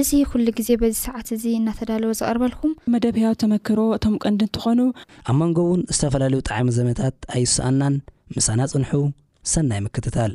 እዚ ኩሉ ግዜ በዚ ሰዓት እዚ እናተዳለወ ዝቐርበልኩም። መደብ ህያው ተመክሮ እቶም ቀንዲ እንትኾኑ። ኣብ መንጎ ውን ዝተፈላለዩ ጠዓሚ ዘመታት ኣይሰኣናን ምሳና ፅንሑ ሰናይ ምክትታል።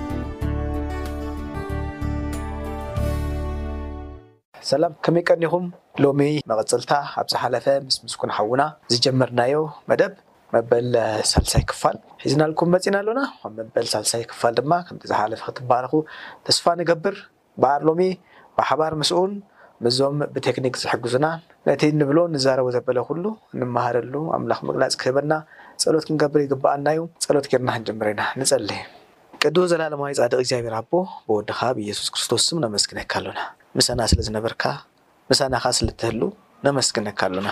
ሰላም ከመይ ቀኒኹም ሎሚ መቐጸልታ ኣብ ዝሓለፈ ምስ ምስጉን ሓውና ዝጀመርናዮ መደብ መበል ሳልሳይ ክፋል ሒዝናልኩም መጺና ኣሎና ኣብ መበል ሳልሳይ ክፋል ድማ ከምቲ ዝሓለፈ ክትባረኹ ተስፋ ንገብር በዓል ሎሚ ብሓባር ምስኡን ምስዞም ብቴክኒክ ዝሕግዙናን ነቲ ንብሎ ንዛረቦ ዘበለ ኩሉ ንመሃረሉ ኣምላኽ ምግላጽ ክህበና ጸሎት ክንገብር ይግብኣና እዩ ጸሎት ጌርና ክንጅምር ኢና ንጸሊ ቅዱስ ዘላለማዊ ጻድቅ እግዚኣብሔር ኣቦ ብወድኻ ብኢየሱስ ክርስቶስ ስም ነመስግነካ ኣሎና ምሳና ስለ ዝነበርካ ምሳናኻ ስለ እትህሉ ነመስግነካ ኣሎና።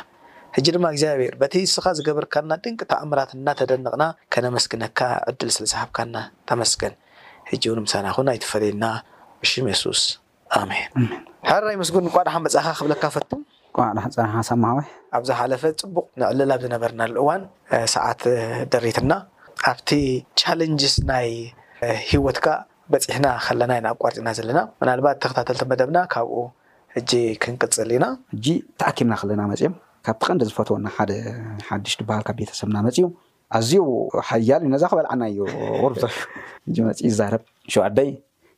ሕጂ ድማ እግዚኣብሄር በቲ ንስኻ ዝገበርካልና ድንቂ ተኣምራት እናተደነቕና ከነመስግነካ ዕድል ስለ ዝሃብካና ተመስገን። ሕጂ እውን ምሳና ኩን ኣይትፈለየና ብሽም የሱስ ኣሜን። ሕራይ ምስጉን እንቋዕ ደሓን መጻእካ ክብለካ እፈቱ። እንቋዕ ደሓን ጸናሕካ ሳማሃወይ። ኣብ ዝሓለፈ ጽቡቕ ንዕልል ኣብ ዝነበርናሉ እዋን ሰዓት ደሪትና ኣብቲ ቻለንጅስ ናይ ሂወትካ በጺሕና ከለና ኢና ኣቋሪጽና ዘለና ምናልባት ተከታተልቲ መደብና ካብኡ ሕጂ ክንቅጽል ኢና። ሕጂ ተኣኪብና ከለና መጺኦም ካብቲ ቀንዲ ዝፈትወና ሓደ ሓድሽ ድበሃል ካብ ቤተሰብና መጺኡ ኣዝዩ ሓያል እዩ ነዛ ክበልዓና እዩ ቁርብቶ ሕጂ መጺኡ ይዛረብ ሽዑ ኣደይ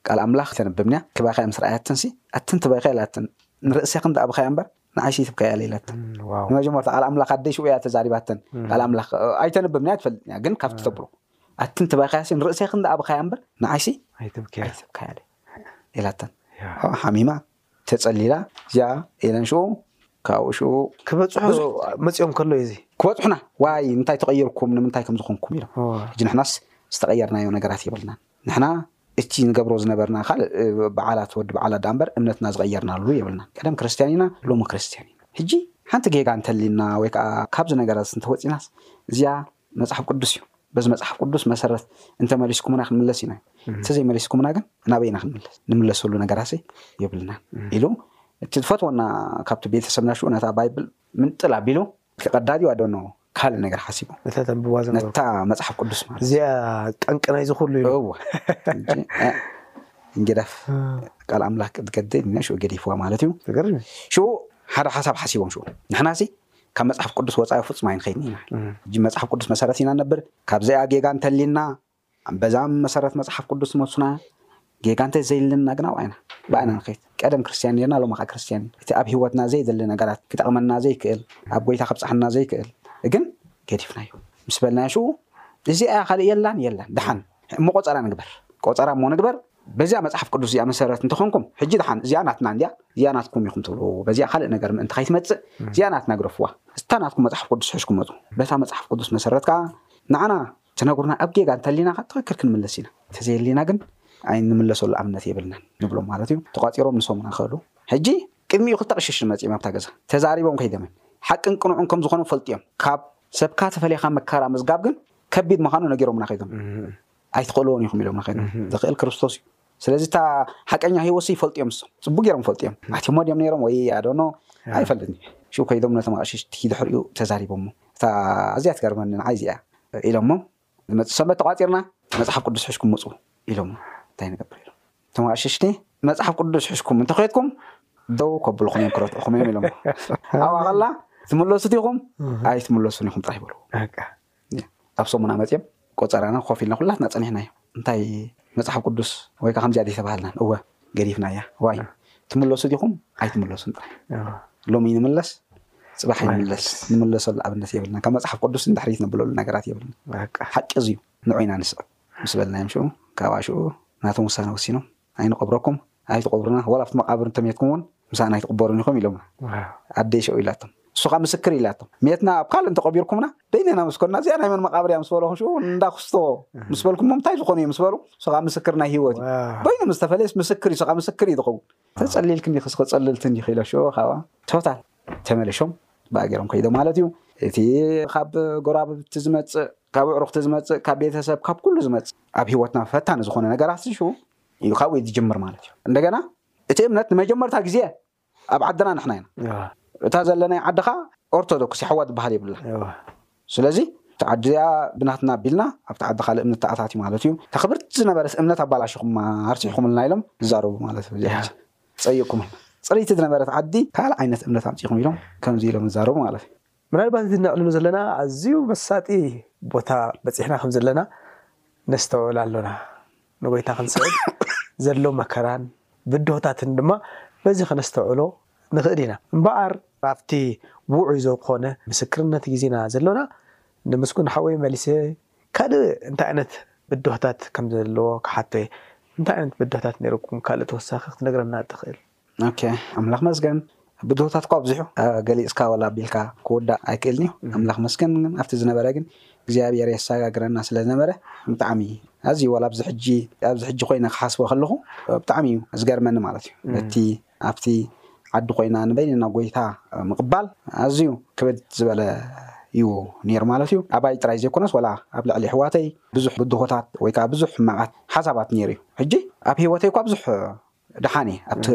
ቃል ኣምላኽ ተንብብንያ ክባኺያ ምስ ረኣያትንሲ ኣትን ትበኽያ ኢላትን ንርእሰኽን ደኣ ብኸያ እምበር ንዓይሲ ትብከያ ኢላትን ንመጀመርታ ቃል ኣምላኽ ኣደይ ሽዑ እያ ተዛሪባተን ቃል ኣምላኽ ኣይተንብብንያ ኣይትፈልጥንያ ግን ካብቲ ተብሎ ኣትን ተባኺያሲ ንርእሴኽን ደኣ ኣብኻያ እምበር ንዓይሲ ኣይተብክያ ኣይተብካያ ደይ ኢላተን ያ ኣብኣ ሓሚማ ተጸሊላ እዚኣ ኢለን ሽኡ ካብኡ ሽኡ ክበጽሑ ብዙሕ- መጺኦም ከሎ እዩ እዚ ክበጽሑና ዋይ እንታይ ተቐይርኩም ንምንታይ ከምዚ ኾንኩም ኢሎም እወ ሕጂ ንሕናስ ዝተቐየርናዮ ነገራት የብልናን ንሕና እቲ ንገብሮ ዝነበርና ካልእ እ፣ በዓላት ወዲ በዓላት ደኣ እምበር እምነትና ዝቐየርናሉ የብልናን ቀደም ክርስትያን ኢና ሎሚ ክርስትያን ኢና ሕጂ ሓንቲ ጌጋ እንተልዩና ወይ ከኣ ካብዚ ነገራት እንተወጺእናስ እዚኣ መጽሓፍ ቅዱስ እዩ በዚ መጽሓፍ ቅዱስ መሰረት እንተመሊስኩምና ክንምለስ ኢና እንተዘይመሊስኩምና ግን ናበይ ኢና ክንምለስ ንምለሰሉ ነገራሲ የብልናን ኢሉ እቲ ዝፈትወና ካብቲ ቤተሰብና ሽኡ ነታ ባይብል ምንጥል ኣቢሉ ክቐዳ ድዩ ኣደኖ ካልእ ነገር ሓሲቡ ነታ ተንብዋ ዝነበሩ ነታ መጽሓፍ ቅዱስ ማለት እዚኣ ጠንቂ ናይዚ ኩሉ ኢሉ እወ እንጂ፣ እ፣ እንግዳፍ ቃል ኣምላክ ክትገድድ ኢና ሽኡ ገዲፍዋ ማለት እዩ ተገርም እዩ። ሽኡ ሓደ ሓሳብ ሓሲቦም ሽኡ ንሕናሲ ካብ መጽሓፍ ቅዱስ ወጻኢ ፍጹም ኣይንኸይድን ኢና። ሕጂ መጽሓፍ ቅዱስ መሰረት ኢና ነብር። ካብዚኣ ጌጋ እንተልዩና በዛ መሰረት መጽሓፍ ቅዱስ ሞትና ጌጋ እንተ ዘይልዩና ግና ኣብኣ ኢና ብኣ ኢና ንኸይድ። ቀደም ክርስትያን ኔርና ሎሚ ከኣ ክርስትያን ኢና። እቲ ኣብ ህይወትና ዘይድሊ ነገራት ክጠቕመና ዘይክእል ኣብ ጎይታ ከብጽሓና ዘይክእል ግን ገዲፍናዮ ምስ በልናዮ ሽኡ እዚኣ እያ ካልእ የላን የለን ደሓን እሞ ቆጸራ ንግበር ቆጸራ እሞ ንግበር። በዚኣ መጽሓፍ ቅዱስ እዚኣ መሰረት እንተኾንኩም ሕጂ ደሓን እዚኣ ናትና እንድያ እዚኣ ናትኩም ኢኹም ትብሉ በዚኣ ካልእ ነገር ምእንቲ ከይትመጽእ እዚኣ ናትና ግደፍዋ እስታ ናትኩም መጽሓፍ ቅዱስ ሕሽኩም መጹ በታ መጽሓፍ ቅዱስ መሰረት ከኣ ንዓና ትነግሩና ኣብ ጌጋ እንተሊና ከ ትኽክል ክንምለስ ኢና እንተዘየሊና ግን ኣይንምለሰሉ ኣብነት የብልናን ንብሎም ማለት እዩ ተቋጺሮም ንሶሙና ክእሉ ሕጂ ቅድሚኡ ክልተ ቅሽሽ መጺኦም ኣብታ ገዛ ተዛሪቦም ከይገመን ሓቅን ቅኑዕን ከም ዝኾኑ ፈልጥዮም ካብ ሰብካ ተፈሊኻ መከራ ምዝጋብ ግን ከቢድ ምዃኑ ነጊሮምና ከይዶም ኣይትኽእልዎን ኢኹም ኢሎም ንኸ ዘኽእል ክርስቶስ እዩ ስለዚ እታ ሓቀኛ ህይወት ይፈልጡ እዮም እሶም ፅቡቅ ገይሮም ይፈልጡ እዮም ኣትሞ ድዮም ነይሮም ወይ ኣዶኖ ኣይፈልጥን እዩ ሽው ከይዶም ነቶም ኣቕሽሽቲ ድሕሪኡ ተዛሪቦሞ እታ ኣዝያ ትገርመኒ ንዓይ እዚኣ ኢሎሞ ዝመፅእ ሰንበት ተቋፂርና መፅሓፍ ቅዱስ ሕሽኩም ምፁ ኢሎሞ እንታይ ንገብር ኢሎም እቶም ኣቕሽሽቲ መፅሓፍ ቅዱስ ሕሽኩም እንተኸይድኩም ደው ከብልኹም እዮም ክረትዕኹም እዮም ኢሎሞ ኣብኣ ከላ ትምለሱ ዲኹም ኣይትምለሱን ኢኹም ጥራይ በልዎ ኣብ ሰሙና መጺኦም ቆጸራና ኮፍ ኢልና ኩላትና ጸኒሕናዮ እንታይ መጽሓፍ ቅዱስ ወይ ከኣ ከምዚኣ ዘይተባሃልናን እወ ገዲፍናያ ዋይ ትምለሱ ዲኹም ኣይትምለሱን ጥራይ ሎሚ ንምለስ ጽባሕ ይምለስ ንምለሰሉ ኣብነት የብልና ካብ መጽሓፍ ቅዱስ ንድሕሪት ነብለሉ ነገራት የብልና ሓቂ እዚዩ ንዑ ኢና ንስዕብ ምስ በልናዮም ሽኡ ካብኣ ሽኡ ናቶም ውሳነ ወሲኖም ኣይንቐብረኩም፣ ኣይትቐብሩና፣ ዋላ ኣብቲ መቓብር እንተ ሜትኩም እውን ምሳና ኣይትቕበሩን ኢኹም ኢሎማ። ኣደይ ሽኡ ኢላቶም፣ ንሱ ኸኣ ምስክር እዩ ኢላቶም። ሜትና ኣብ ካልእ እንተ ቐቢርኩምና፣ በይንና ምስ ኰንና፣ እዚኣ ናይ መን መቓብር እያ ምስ በለኹም፣ ሽኡ እንዳ ኵስቶ ምስ በልኩሞም እንታይ ዝዀኑ እዮም ምስ በሉ፣ ንሱ ኸኣ ምስክር ናይ ህይወት እዩ። በይኑ ምስ ተፈለየስ ምስክር እዩ፣ ንሱ ኸኣ ምስክር እዩ ዝኸውን። ተጸሊልክን ዲኽስ ክጸልልትን ዲኺ ኢሎ ሽኡ ኸኣ ቶታል ተመሊሾም ብኣ ገይሮም ከይዶም ማለት እዩ። እቲ ኻብ ጐረባብቲ ዝመጽእ ካብ ኣዕሩኽቲ ዝመጽእ ካብ ቤተሰብ ካብ ኩሉ ዝመጽእ ኣብ ሂወትና ፈታኒ ዝኾነ ነገር ኣስሹ እዩ ካብኡ እዩ ዝጅምር ማለት እዩ እንደገና እቲ እምነት ንመጀመርታ ግዜ ኣብ ዓድና ንሕና ኢና እታ ዘለናይ ዓዲ ከኣ ኦርቶዶክስ የሕዋ ዝበሃል የብላ ስለዚ እቲ ዓዲ እዚኣ ብናትና ቢልና ኣብቲ ዓዲ ካልእ እምነት ተኣታትዩ ማለት እዩ እታ ክብርቲ ዝነበረት እምነት ኣባላሽኹማ ኣርሲሕኩምልና ኢሎም ይዛረቡ ማለት እዩ እዚኣ ጸይቅኩም ኢና ጽርይቲ ዝነበረት ዓዲ ካልእ ዓይነት እምነት ኣምጺኹም ኢሎም ከምዚ ኢሎም ይዛረቡ ማለት እዩ ምናልባት እቲ እነዕልሎ ዘለና ኣዝዩ መሳጢ ቦታ በጺሕና ከም ዘለና ነስተውዕል ኣሎና። ንጐይታ ኽንስዕብ ዘሎ መከራን ብድሆታትን ድማ በዚ ኸነስተውዕሎ ንኽእል ኢና። እምበኣር፣ ኣብቲ ውዑይ ዝዀነ ምስክርነት ግዜና ዘሎና ንምስጉን ሓወይ መሊሰ ካልእ እንታይ ዓይነት ብድሆታት ከም ዘለዎ ክሓቶ እየ። እንታይ ዓይነት ብድሆታት ነይሩኩም ካልእ ተወሳኺ ኽትነግረና እትኽእል? ኦኬ ኣምላኽ መስገን ብድሆታት እኳ ኣብዚሑ ገሊጽካ ወላ ኣቢልካ ክውዳእ ኣይክእልን እዩ ኣምላኽ መስገን ግን ኣብቲ ዝነበረ ግን እግዚኣብሔር የሰጋግረና ስለ ዝነበረ ብጣዕሚ ኣዝዩ ወላ ኣብዚ ሕጂ ኣብዚ ሕጂ ኮይነ ክሓስቦ ከለኹ ብጣዕሚ እዩ ዝገርመኒ ማለት እዩ እቲ ኣብቲ ዓዲ ኮይና ንበይንና ጎይታ ምቕባል ኣዝዩ ክብድ ዝበለ እዩ ነይሩ ማለት እዩ ኣባይ ጥራይ ዘይኮነስ ወላ ኣብ ልዕሊ ኣሕዋተይ ብዙሕ ብድሆታት ወይ ከዓ ብዙሕ ሕማቓት ሓሳባት ነይሩ እዩ ሕጂ ኣብ ሂወተይ እኳ ብዙሕ ደሓን እየ ኣብቲ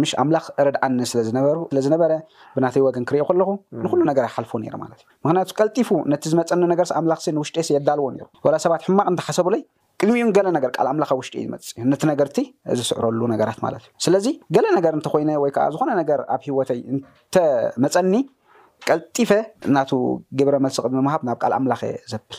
ምሽ ኣምላኽ እረድኣኒ ስለ ዝነበሩ ስለ ዝነበረ ብናተይ ወገን ክሪኦ ከለኹ ንኹሉ ነገር ይሓልፎ ነይረ ማለት እዩ ምኽንያቱ ቀልጢፉ ነቲ ዝመጸኒ ነገርስ ኣምላኽሲ ንውሽጢይሲ የዳልዎ ነይሩ ወላ ሰባት ሕማቕ እንተሓሰቡለይ ቅድሚኡን ገለ ነገር ቃል ኣምላኽ ኣብ ውሽጢ ይመጽእ ነቲ ነገርቲ ዝስዕረሉ ነገራት ማለት እዩ ስለዚ ገለ ነገር እንተኾይነ ወይ ከዓ ዝኾነ ነገር ኣብ ህይወተይ እንተመጸኒ ቀልጢፈ ናቱ ግብረ መልሲ ቅድሚ ምሃብ ናብ ቃል ኣምላኽ እየ ዘብል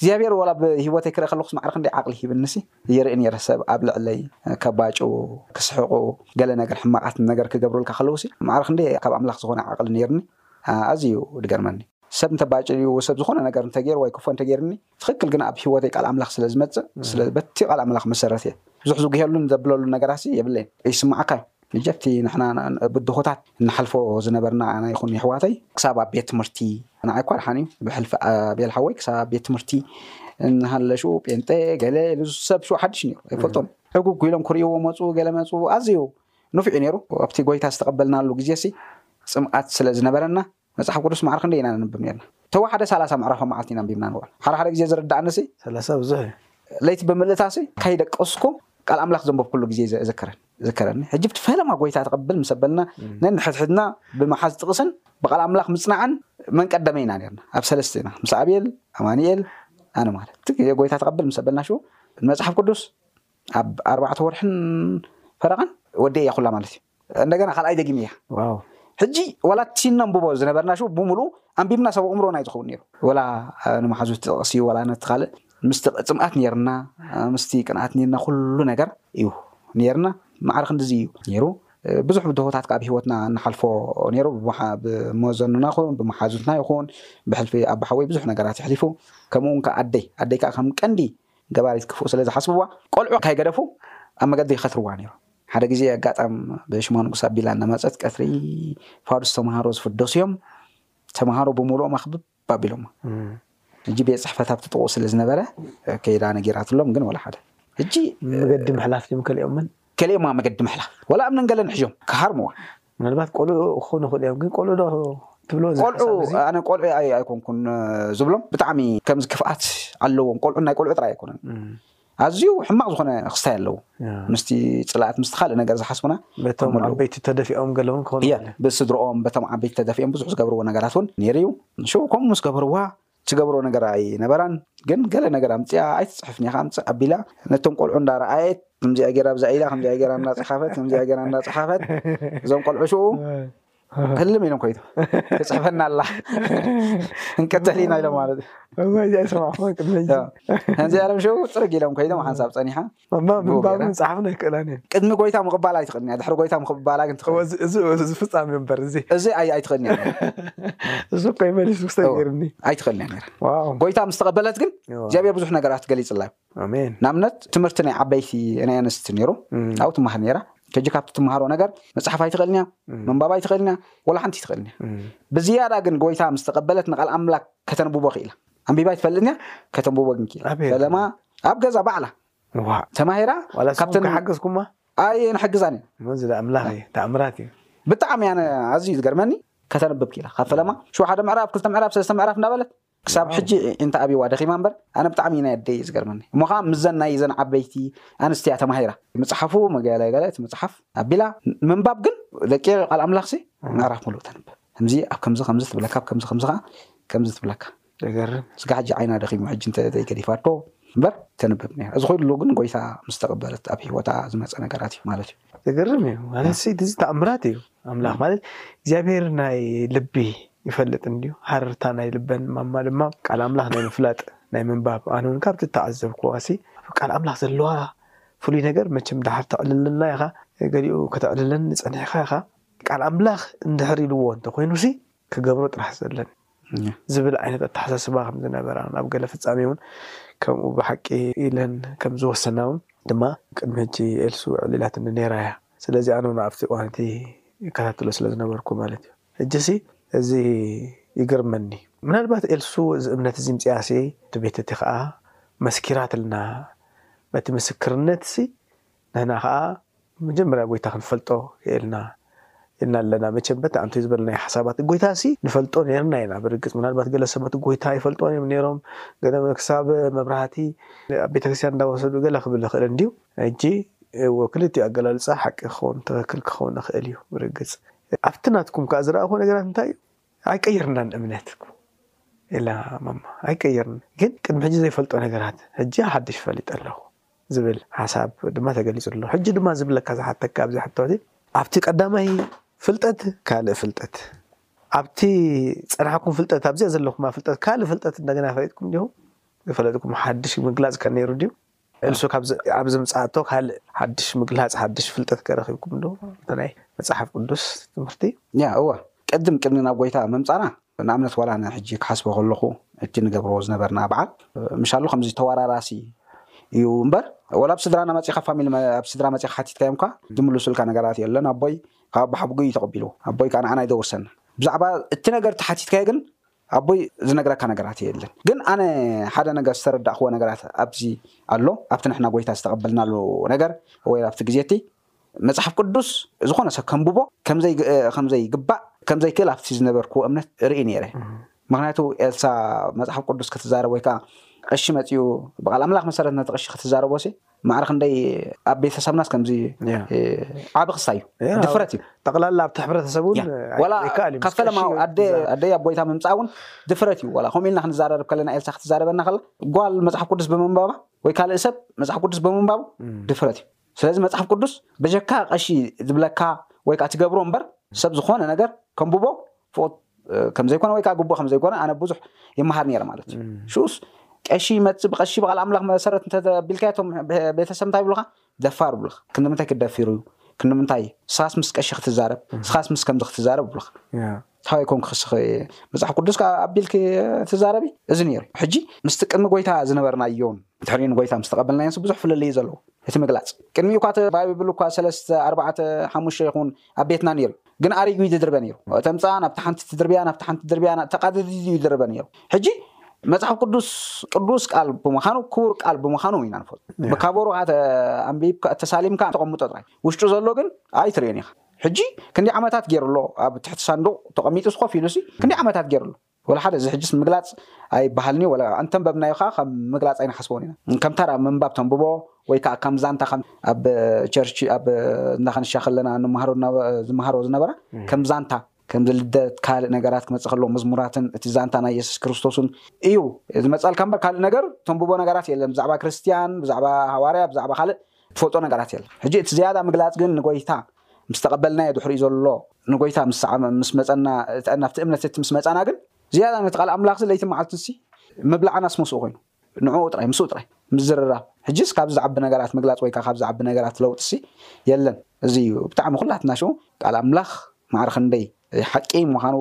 እግዚኣብሔር ወላ ብ ሂወተይ ክርኢ ከለኩስ ማዕረ ክንደይ ዓቅሊ ሂብኒሲ ይርኢ ነይረ ሰብ ኣብ ልዕለይ ከባጭዉ ክስሕቁ ገለ ነገር ሕማቃት ነገር ክገብሩልካ ከለዉሲ ማዕረ ክንደይ ካብ ኣምላክ ዝኮነ ዓቅሊ ነይርኒ ኣዝዩ እዩ ድገርመኒ ሰብ እንተ ባጭልዩ ሰብ ዝኮነ ነገር እንተ ገይሩ ወይ ክፎ እንተ ገይርኒ ትክክል ግን ኣብ ሂወተይ ቃል ኣምላክ ስለ ዝመጽእ ስለ በቲ ቃል ኣምላክ መሰረት እየ ብዙሕ ዝጉሄሉን ዘብለሉን ነገራትሲ የብለይን እይስማዓካ እዩ ንጀቲ ንሕና ብድሆታት ንሓልፎ ዝነበርና ኣነ ይኹን የሕዋተይ ክሳብ ኣብ ቤት ትምህርቲ ንዓይ እኳ ድሓን እዩ ብሕልፊ ኣቤል ሓወይ ክሳብ ኣብ ቤት ትምህርቲ እናሃለሹ ጴንጤ ገለ ኢሉ ዝሰብስቡ ሓድሽ ነይሩ ኣይፈልጦም ዕጉግ ኢሎም ክርእይዎ መፁ ገለ መፁ ኣዝዩ ንፍዕ እዩ ነይሩ ኣብቲ ጎይታ ዝተቐበልናሉ ግዜ ሲ ጽምኣት ስለ ዝነበረና መጽሓፍ ቅዱስ ማዕረ ክንደይ ኢና ነንብብ ኔርና? ተወሓደ ሰላሳ ምዕራፍ ኣብ መዓልቲ ኢና ኣንቢብና ንበል። ሓደ ሓደ ግዜ ዝርድኣኒሲ። ሰላሳ ብዙሕ እዩ። ለይቲ ብምልእታሲ ከይደቀስኩ ቃል ኣምላኽ ዘንበብኩሉ ግዜ እዝክርን እዝከረኒ። ሕጂ ብቲ ፈለማ ጎይታ ተቐብል ምስ ኣበልና ነንሕድሕድና ብምሓዝ ጥቕስን ብቓል ኣምላኽ ምጽናዕን መን ቀደመ ኢና ኔርና። ኣብ ሰለስተ ኢና ምስ ኣብየል፣ ኣማኒኤል፣ ኣነ ማለት እቲ ጎይታ ተቐብል ምስ ኣበልና ሽኡ ብመጽሓፍ ቅዱስ ኣብ ኣርባዕተ ወርሕን ፈረቓን ወዲኤያ ኩላ ማለት እዩ እንደገና ካልኣይ ደጊመያ ዋው ሕጂ ዋላ እቲ ነንብቦ ዝነበርና ሽው ብሙሉ ኣንቢብና ሰበ ኡምሮና እዩ ዝኸውን ነይሩ ወላ ንመሓዙት ጥቕሲ ወላ ነቲ ካልእ ምስቲ ጽምኣት ነይርና ምስቲ ቅንኣት ነይርና ኩሉ ነገር እዩ ነይርና ማዕረ ክንድዚ እዩ ነይሩ ብዙሕ ብድሆታት ካብ ሂወትና ንሓልፎ ነይሩ ብመዘኑና ይኹን ብመሓዙትና ይኹን ብሕልፊ ኣባሓወይ ብዙሕ ነገራት ይሕሊፉ ከምኡውን ከ ኣደይ ኣደይ ከዓ ከም ቀንዲ ገባሪት ክፉእ ስለ ዝሓስብዋ ቆልዑ ካይገደፉ ኣብ መገዲ ይከትርዋ ነይሮም። ሓደ ግዜ ኣጋጣም ብሽማ ንጉስ ኣቢላ እናመጸት ቀትሪ ፋዱስ ተመሃሮ ዝፍደሱ'ዮም ተመሃሮ ብምሉኦም ኣኽብብ ኣቢሎማ። ሕጂ ቤት ጽሕፈት ኣብቲ ጥቕኡ ስለ ዝነበረ ከይዳ ነጊራትሎም ግን ወላ ሓደ። ሕጂ መገዲ ምሕላፍ ድዮም ከሊኦመን? ከሊኦማ መገዲ ምሕላፍ ወላ እምንን ገለን ሕዦም ክሃርምዋ። ምናልባት ቆልዑ ክኾኑ ይኽእሉ እዮም ግን ቆልዑ ዶ ትብሎ እዚ ቆልዑ ሓሳብ እዚ? ኣነ ቆልዑ ኣይ ኣይኮንኩን ዝብሎም ብጣዕሚ ከምዚ ክፍኣት ኣለዎም ቆልዑ ናይ ቆልዑ ጥራይ ኣይኮነን ኣዝዩ ሕማቕ ዝኾነ ክስታይ ኣለዎ ያ። ምስቲ ጽልኣት ምስቲ ካልእ ነገር ዝሓስቡና በቶም ከምኡ ኣለዎ። ዓበይቲ ተደፊኦም ገለ እውን ክኾኑ እየ ይኽእሉ ብስድርኦም በቶም ዓበይቲ ተደፊኦም ብዙሕ ዝገብርዎ ነገራት እውን ነይሩ እዩ ሽዑ ከምኡ ምስ ገበርዋ ትገብሮ ነገር ኣይነበራን ግን ገለ ነገር ኣምጺኣ ኣይትጽሕፍን ኢኻ ኣምጽእ ኣቢላ ነቶም ቆልዑ እንዳረኣየት ከምዚኣ ገይራ ኣብዛ ኢዳ ከምዚኣ ገይራ እንዳጸሓፈት ከምዚኣ ገይራ እንዳጸሓፈት እዞም ቆልዑ ሽኡ ህልም ኢሎም ኮይኑ ትጽሕፈና ኣላ እንቀተል ኢና ኢሎም ማለት እዩ ከምዚኣ ኢሎም ሽኡ ፅርግ ኢሎም ኮይኖም ሓንሳብ ፀኒሓ እሞ ምንባብን ምጽሓፍን ኣይክእላን እየን። ቅድሚ ጐይታ ምቕባላ ኣይትኽእልን እያ፣ ድሕሪ ጐይታ ምቕባላ ግን ትኽእል። እወ እዚ እዚ እዚ ፍጻሜ እምበር እዚ እዚ ኣይ ኣይትኽእልን እያ ነይራ። እዚ እኮ እዩ መሊሱ ክሰ እወ፣ ገይርኒ ኣይትኽእልን እያ ነይራ። ዋው ጐይታ ምስ ተቐበለት ግን እወ እግዚኣብሔር ብዙሕ ነገራት ገሊጽላ እዩ። ኣሜን ንኣብነት ትምህርቲ ናይ ዓበይቲ ናይ ኣንስቲ ነይሩ፣ እም፣ ኣብኡ ትመሃር ነይራ። ሕጂ ካብቲ ትመሃሮ ነገር ምጽሓፍ ኣይትኽእልን እያ፣ እም፣ ምንባብ ኣይትኽእልን እያ፣ ወላ ሓንቲ ኣይትኽእልን እያ። እም፣ ብዝያዳ ግን ጐይታ ምስ ተቐበለት ንቓል ኣምላክ ከተንብቦ ክኢላ። ኣንቢባ ኣይትፈልጥን እያ ከተንብቦ ግን ኪኢላ ኣበይ? ፈለማ ኣብ ገዛ ባዕላ ዋ ተማሂራ ዋላ ካብተን- ካብተን ሓገዝኩማ ኣየ ንሕግዛን ኢና መዚ ኣምላኽ እዩ ተኣምራት እዩ ብጣዕሚ ኣነ ኣዝዩ እዩ ዝገርመኒ ከተንብብ ኪኢላ ካብ ፈለማ ሽዑ ሓደ ምዕራፍ ክልተ ምዕራፍ ሰለስተ ምዕራፍ እንዳበለት ክሳብ ሕጂ ኢንተ ኣብይዋ ደኺማ እምበር ኣነ ብጣዕሚ እዩ ናይ ኣደይ ዝገርመኒ እሞ ከዓ ምስዘን ናይ ዘን ዓበይቲ ኣንስቲ እያ ተማሂራ መፅሓፉ ገለ ገለ እቲ መፅሓፍ ኣቢላ ምንባብ ግን ደቂ ቃል ኣምላኽሲ ምዕራፍ ሙሉእ ተንብብ ከምዚ ኣብ ከምዚ ከምዚ ትብለካ ኣብ ከምዚ ከምዚ ከኣ ከምዚ ትብለካ። ዘገርም ስጋዕ ሕጂ ዓይና ደኺሙ ሕጂ እንተ ዘይ ገዲፋቶ እምበር ተንብብ ኔራ እዚ ኩሉ ግን ጎይታ ምስ ተቀበለት ኣብ ሂወታ ዝመጸ ነገራት እዩ ማለት እዩ። ዘገርም እዩ ማለት ሲ እዚ ተኣምራት እዩ ኣምላኽ ማለት እግዚኣብሄር ናይ ልቢ ይፈልጥ እንድዩ ሃረርታ ናይ ልበን ማማ ድማ ቃል ኣምላኽ ናይ ምፍላጥ ናይ ምንባብ ኣነ ውን ካብቲ እተዓዘብክዋ ሲ ኣብ ቃል ኣምላኽ ዘለዋ ፍሉይ ነገር መቸም ደሓር ተዕልለልና ኢኻ ገሊኡ ከተዕልለኒ ጸኒሕካ ኢኻ ቃል ኣምላኽ እንድሕር ኢልዎ እንተ ዀይኑሲ ክገብሮ ጥራሕ ዘለኒ ዝብል ዓይነት ኣተሓሳስባ ከም ዝነበራን ኣብ ገለ ፍጻሜውን ከምኡ ብሓቂ ኢለን ከም ዝወሰናውን ድማ ቅድሚ ሕጂ ኤልሱ ኣዕሊላትኒ ነይራ ኢያ። ስለዚ ኣነውን ኣብቲ እዋን እቲ እከታተሎ ስለ ዝነበርኩ ማለት ኢዩ። ሕጂሲ እዚ ይገርመኒ። ምናልባት ኤልሱ እዚ እምነት እዚ ምጺኣሲ እቲ ቤት እቲ ኸኣ መስኪራትልና በቲ ምስክርነትሲ ንሕና ከኣ መጀመርያ ጎይታ ክንፈልጦ የኤልና ኢልና ኣለና መቸም በቲ ኣንተ ዝበልናዮ ሓሳባት ጎይታሲ ንፈልጦ ኔርና ኢና ብርግጽ ምናልባት ገለ ሰበት ጎይታ ኣይፈልጥዎን እዮም ኔሮም ገለ ክሳብ መብራህቲ ኣብ ቤተክርስትያን እንዳወሰዱ ገለ ክብል ይክእል እንድዩ ሕጂ ክልቲኡ ኣገላልጻ ሓቂ ክከውን ትክክል ክከውን ይክእል እዩ ብርግጽ ኣብቲ ናትኩም ከኣ ዝረኣክዎ ነገራት እንታይ እዩ ኣይቀየርናን እምነትኩም ኢላ ማማ ኣይቀየርን ግን ቅድሚ ሕጂ ዘይፈልጦ ነገራት ሕጂ ሓድሽ ፈሊጠ ኣለኩ። ዝብል ሓሳብ ድማ ተገሊጹ ኣሎ። ሕጂ ድማ ዝብለካ ዝሓተካ ኣብዚ ሕቶ እዚ ኣብቲ ቀዳማይ ፍልጠት ካልእ ፍልጠት ኣብቲ ዝጸናሕኩም ፍልጠት ኣብዚኣ ዘለኹማ ፍልጠት ካልእ ፍልጠት እንደገና ፈሊጥኩም ዲኹም ዝፈለጥኩም ሓድሽ ምግላጽ ከ ነይሩ ድዩ እልሱ ኣብዚ ምጽኣቶ ካልእ ሓድሽ ምግላጽ ሓድሽ ፍልጠት ከ ረኺብኩም ዶ ናይ መጽሓፍ ቅዱስ ትምህርቲ ያ እወ ቅድም ቅድሚ ናብ ጎይታ ምምጻና ንኣብነት ዋላ ኣነ ሕጂ ክሓስቦ ከለኹ እቲ ንገብሮ ዝነበርና በዓል ምሻሉ ከምዚ ተዋራራሲ እዩ እምበር ወላ ኣብ ስድራና መጺኻ ፋሚሊ ኣብ ስድራ መጺኻ ሓቲትካዮም ከ ዝምልሱልካ ነገራት የለን ኣቦይ ካብ ኣቦሓብጉ እዩ ተቐቢሉ ኣቦይ ከኣ ንዓና ይደውርሰና ብዛዕባ እቲ ነገር ተሓቲትካዮ ግን ኣቦይ ዝነግረካ ነገራት የለን ግን ኣነ ሓደ ነገር ዝተረዳእክዎ ነገራት ኣብዚ ኣሎ ኣብቲ ንሕና ጎይታ ዝተቐበልናሉ ነገር ወይ ኣብቲ ግዜ እቲ መጽሓፍ ቅዱስ ዝኾነ ሰብ ከንብቦ ከም ዘይግባእ ከም ዘይክእል ኣብቲ ዝነበርክዎ እምነት እርኢ ነይረ። ምኽንያቱ ኤልሳ መጽሓፍ ቅዱስ ክትዛረብ ወይ ከኣ ቐሺ መጺኡ ብቓል ኣምላኽ መሰረት ነቲ ቐሺ ክትዛረቦሲ ማዕረ ክንደይ ኣብ ቤተሰብናስ ከምዚ ዓቢ ክሳ እዩ ድፍረት እዩ ጠቕላላ ኣብቲ ሕብረተሰብ እውን ወላ ይከኣል እዩ ካብ ፈለማ ኣደይ ኣብ ጎይታ ምምጻእ እውን ድፍረት እዩ ወላ ከምኡ ኢልና ክንዛረብ ከለና ኤልሳ ክትዛረበና ከላ ጓል መጽሓፍ ቅዱስ ብምንባባ ወይ ካልእ ሰብ መጽሓፍ ቅዱስ ብምንባቡ ድፍረት እዩ ስለዚ መጽሓፍ ቅዱስ በጀካ ቀሺ ዝብለካ ወይ ከኣ ትገብሮ እምበር ሰብ ዝኾነ ነገር ከንብቦ ፍቑድ ከም ዘይኮነ ወይ ከኣ ግቡእ ከም ዘይኮነ ኣነ ብዙሕ ይመሃር ነይረ ማለት እዩ ሽኡስ ቀሺ ይመጽእ ብቀሺ ብቓል ኣምላኽ መሰረት እንተቢልካ እቶም ቤተሰብ እንታይ ይብሉኻ ደፋር ይብሉኻ ክንዲ ምንታይ ክደፊሩ እዩ ክንዲ ምንታይ ስኻስ ምስ ቀሺ ክትዛረብ ስኻስ ምስ ከምዚ ክትዛረብ ይብሉኻ ታይ ኮን ክስኺ መጽሓፍ ቅዱስ ከኣ ኣቢልኪ ትዛረቢ እዚ ነይሩ ሕጂ ምስቲ ቅድሚ ጎይታ ዝነበርናዮን ድሕሪ ንጎይታ ምስ ተቀበልናዮንስ ብዙሕ ፍልልይ እዩ ዘለዎ እቲ ምግላጽ ቅድሚኡ እኳ እቲ ባይብል እኳ ሰለስተ ኣርባዕተ ሓሙሽተ ይኹን ኣብ ቤትና ነይሩ ግን ኣሪጉ እዩ ዝድርበ ነይሩ እተምጽኣ ናብቲ ሓንቲ ትድርብያ ናብቲ ሓንቲ ትድርብያ ተቃድዲዱ እዩ ዝድርበ ነይሩ ሕጂ መጽሓፍ ቅዱስ ቅዱስ ቃል ብምዃኑ ክቡር ቃል ብምዃኑ ኢና ንፈልጦ ብካቦሮ ተኣንቢብካ ተሳሊምካ ተቐምጦ ጥራይ ውሽጡ ዘሎ ግን ኣይትርእዮን ኢኻ ሕጂ ክንደይ ዓመታት ጌሩ ኣሎ ኣብ ትሕቲ ሳንዱቅ ተቀሚጡስ ኮፍ ኢሉሲ ክንደይ ዓመታት ጌሩ ኣሎ ወላ ሓደ እዚ ሕጂስ ምግላጽ ኣይበሃልንዩ ወላ ኣንተንበብናዮ ከኣ ከም ምግላጽ ኣይንሓስቦን ኢና ከም ተራ ምንባብ ተንብቦ ወይ ከኣ ከም ዛንታ ከም ኣብ ቸርች ኣብ እንዳ ከንሻ ከለና ንመሃሮ ዝመሃሮ ዝነበራ ከም ዛንታ ከምዚ ልደት ካልእ ነገራት ክመጽእ ከሎ መዝሙራትን እቲ ዛንታ ናይ የሱስ ክርስቶስን እዩ ዝመጻልካ እምበር ካልእ ነገር ተንብቦ ነገራት የለን ብዛዕባ ክርስትያን ብዛዕባ ሃዋርያ ብዛዕባ ካልእ ትፈልጦ ነገራት የለን ሕጂ እቲ ዝያዳ ምግላጽ ግን ንጎይታ ምስ ተቐበልናዮ ድሕሪኡ ዘሎ ንጎይታ ምስ ሰዓመ ምስ መጸና ናብቲ እምነት እቲ ምስ መጻና ግን ዝያዳ ነቲ ቃል ኣምላኽዚ ለይትን መዓልትንሲ ምብላዕናስ መስኡ ኮይኑ ንዕኡ ጥራይ ምስኡ ጥራይ ምዝርራብ ሕጂስ ካብዚ ዝዓቢ ነገራት ምግላጽ ወይ ካብዚ ዝዓቢ ነገራት ለውጢሲ የለን እዚ እዩ ብጣዕሚ ኩላትና ሽኡ ቃል ኣምላኽ ማዕረ ክንደይ ሓቂ ምኻኑ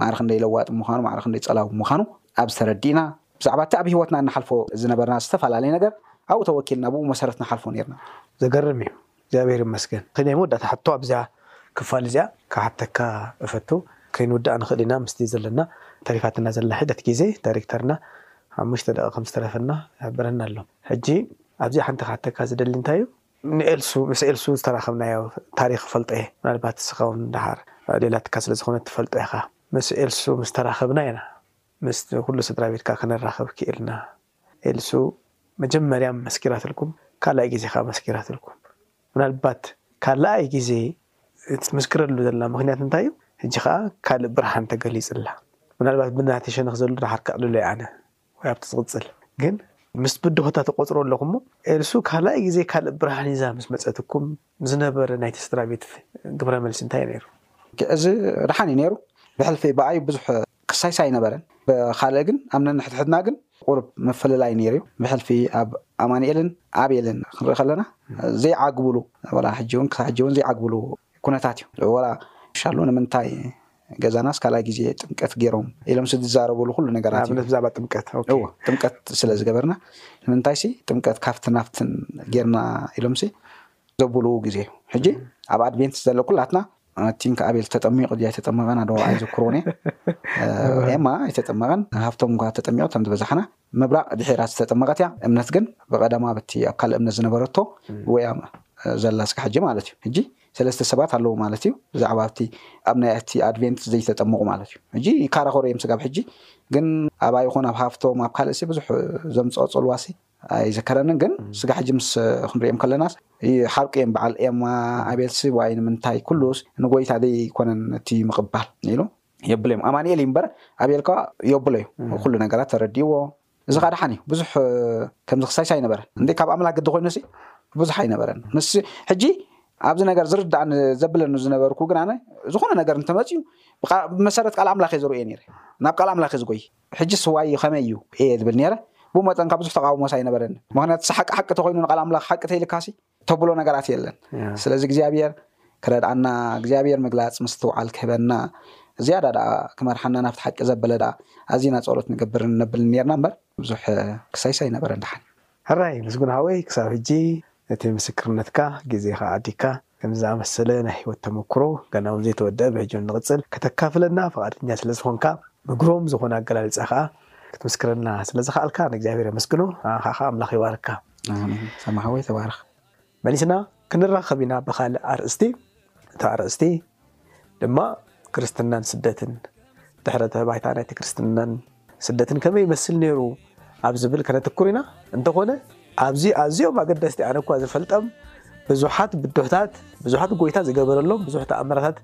ማዕረ ክንደይ ለዋጢ ምኻኑ ማዕረ ክንደይ ጸላዊ ምኻኑ ኣብዚ ተረዲእና ብዛዕባ እቲ ኣብ ሂወትና እንሓልፎ ዝነበርና ዝተፋላለየ ነገር ኣብኡ ተወኪልና ብኡ መሰረት ንሓልፎ ኔርና ዘገርም እዩ እግዚኣብሔር ይመስገን እቲ ናይ መወዳእታ ሕቶ ኣብዚኣ ክፋል እዚኣ ክሓተካ እፈቱ ከይንውድኣ ንኽእል ኢና ምስቲ ዘለና ተሪፋትና ዘላ ሒደት ግዜ ዳይሬክተርና ሓሙሽተ ደቒቅ ከም ዝተረፈና ይሕብረና ኣሎ ሕጂ ኣብዚኣ ሓንቲ ክሓተካ ዝደሊ እንታይ እዩ ንኤልሱ ምስ ኤልሱ ዝተራኸብናዮ ታሪኽ እፈልጦ እየ ምናልባት ንስኻ እውን ደሓር ዕዴላትካ ስለ ዝኾነት ትፈልጦ ኢኻ ምስ ኤልሱ ምስ ተራኸብና ኢና ምስ ኩሉ ስድራ ቤትካ ክንራኸብ ክኢልና ኤልሱ መጀመርያ መስኪራትልኩም ካልኣይ ግዜ ከኣ መስኪራትልኩም ምናልባት ካልኣይ ግዜ ትምስክረሉ ዘላ ምክንያት እንታይ እዩ ሕጂ ከኣ ካልእ ብርሃን ተገሊጽላ ምናልባት ብናተይ ሸነክ ዘሎ ድሓር ከዕልሎ እየ ኣነ ወይ ኣብቲ ዝቅጽል ግን ምስ ብድሆታ ትቆጽርዎ ኣለኩሞ ኤልሱ ካልኣይ ግዜ ካልእ ብርሃን ሒዛ ምስ መጸትኩም ዝነበረ ናይቲ ስድራቤት ግብረ መልሲ እንታይ እዩ ነይሩ? እዚ ደሓን እዩ ነይሩ። ብሕልፊ ብኣይ ብዙሕ ክሳይስ ኣይነበረን። ብኻልእ ግን ኣብ ነንሕድሕድና ግን ቁሩብ ምፍልላይ ነይሩ እዩ። ብሕልፊ ኣብ ኣማኒኤልን ኣቤልን ክንርኢ ከለና ዘይዓግቡሉ ወላ ሕጂውን ክሳብ ሕጂውን ዘይዓግቡሉ ኩነታት እዩ። ወላ ይሻሉ ንምንታይ ገዛናስ ካልኣይ ግዜ ጥምቀት ጌሮም ኢሎም ስዝዛረቡሉ ኩሉ ነገራት ንኣብነት ብዛዕባ ጥምቀት ኦኬ እወ ጥምቀት ስለ ዝገበርና ንምንታይሲ ጥምቀት ካብትን ናብትን ጌርና ኢሎምሲ ዘቡሉ ግዜ እዩ ሕጂ ኣብ ኣድቬንትስ ዘሎ ኩላትና ቲንክ ኣቤል ተጠሚቑ ድዩ ኣይተጠመቐን ኣዶ ኣይዝክሮን እየ ኤማ ኣይተጠመቐን ሃፍቶም እኳ ተጠሚቑ ተም ዝበዛሕና ምብራቕ ድሒራ ዝተጠመቐት እያ እምነት ግን ብቐዳማ በቲ ኣብ ካልእ እምነት ዝነበረቶ ወያ ዘላ ስካ ሕጂ ማለት እዩ ሕጂ ሰለስተ ሰባት ኣለዉ ማለት እዩ ብዛዕባ ኣብቲ ኣብ ናይ ኣቲ ኣድቬንት ዘይተጠመቑ ማለት እዩ ሕጂ ይካራኸሩ እዮም ስጋብ ሕጂ ግን ኣብ ኣይኹን ኣብ ሃፍቶም ኣብ ካልእሲ ብዙሕ ዘምፅኦ ፅልዋሲ ኣይዘከረንን ግን ስጋ ሕጂ ምስ ክንሪኦም ከለናስ ሓርቂ እዮም በዓል ኤማ ኣቤልሲ ዋይ ንምንታይ ኩሉስ ንጎይታ ዘይኮነን እቲ ምቕባል ኢሉ የብሎ እዮም ኣማኒኤል እዩ እምበር ኣቤልካ የብሎ እዩ ኩሉ ነገራት ተረዲእዎ እዚ ኸኣ ደሓን እዩ ብዙሕ ከምዚ ክሳይስ ኣይነበረን እንዴ ካብ ኣምላክ ግዲ ኮይኑሲ ብዙሕ ኣይነበረን ምስ ሕጂ ኣብዚ ነገር ዝርዳእን ዘብለኒ ዝነበርኩ ግን ኣነ ዝኾነ ነገር እንተመፅዩ ብመሰረት ቃል ኣምላክ እየ ዝርእዮ ነይረ ናብ ቃል ኣምላክ ዝጎይ ሕጂ ስዋይ ከመይ እዩ እየ ዝብል ነይረ ብመጠን ካብ ብዙሕ ተቃውሞስ ኣይነበረኒ ምክንያቱ ሓቂ ሓቂ ተኮይኑ ንቃል ኣምላክ ሓቂ ተይልካሲ ተብሎ ነገራት የለን ስለዚ እግዚኣብሔር ክረድኣና እግዚኣብሔር ምግላፅ ምስትውዓል ክህበና ዝያዳ ደኣ ክመርሓና ናብቲ ሓቂ ዘበለ ደኣ ኣዚና ጸሎት ንገብር ነብል ነርና እምበር ብዙሕ ክሳይሳ ይነበረ ደሓን ሕራይ ምስጉን ሃወይ ክሳብ ሕጂ እቲ ምስክርነትካ ግዜኻ ኣዲካ ከምዚ ዝኣመሰለ ናይ ህይወት ተመክሮ ገና እውን ዘይተወደአ ብሕጂ ንቕጽል ከተካፍለና ፍቓደኛ ስለ ዝኾንካ ብግሩም ዝኾነ ኣገላልጻ ከኣ ክትምስክረልና ስለ ዝኸኣልካ ንእግዚኣብሔር የመስግኖ ንዓኻ ከኣ ኣምላኽ ይባርካ። ኣሜን ሰማ ሓወይ ተባረኽ። መሊስና ክንራኸብ ኢና ብኻልእ ኣርእስቲ እቲ ኣርእስቲ ድማ ክርስትናን ስደትን ድሕረተ ባይታ ናይቲ ክርስትናን ስደትን ከመይ ይመስል ነይሩ ኣብ ዝብል ከነትኩር ኢና እንተኾነ ኣብዚ ኣዝዮም ኣገደስቲ ኣነ እኳ ዝፈልጠም ብዙሓት ብድሆታት ብዙሓት ጎይታ ዝገበረሎም ብዙሕ ተኣምራታት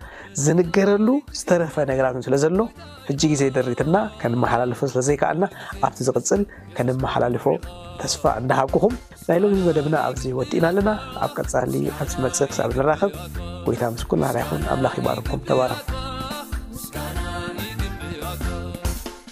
ዝንገረሉ ዝተረፈ ነገራትን ስለ ዘሎ ሕጂ ግዜ ደሪትና ከንመሓላልፎ ስለ ዘይከኣልና ኣብቲ ዝቕጽል ከንመሓላልፎ ተስፋ እንዳሃብኩኹም ናይ ሎሚ መደብና ኣብዚ ወዲእና ኣለና ኣብ ቀጻሊ ኣብ ዝመጽእ ክሳብ ንራኸብ ጎይታ ምስ ኩልና ይኹን ኣምላኽ ይባርኩም ተባረኹ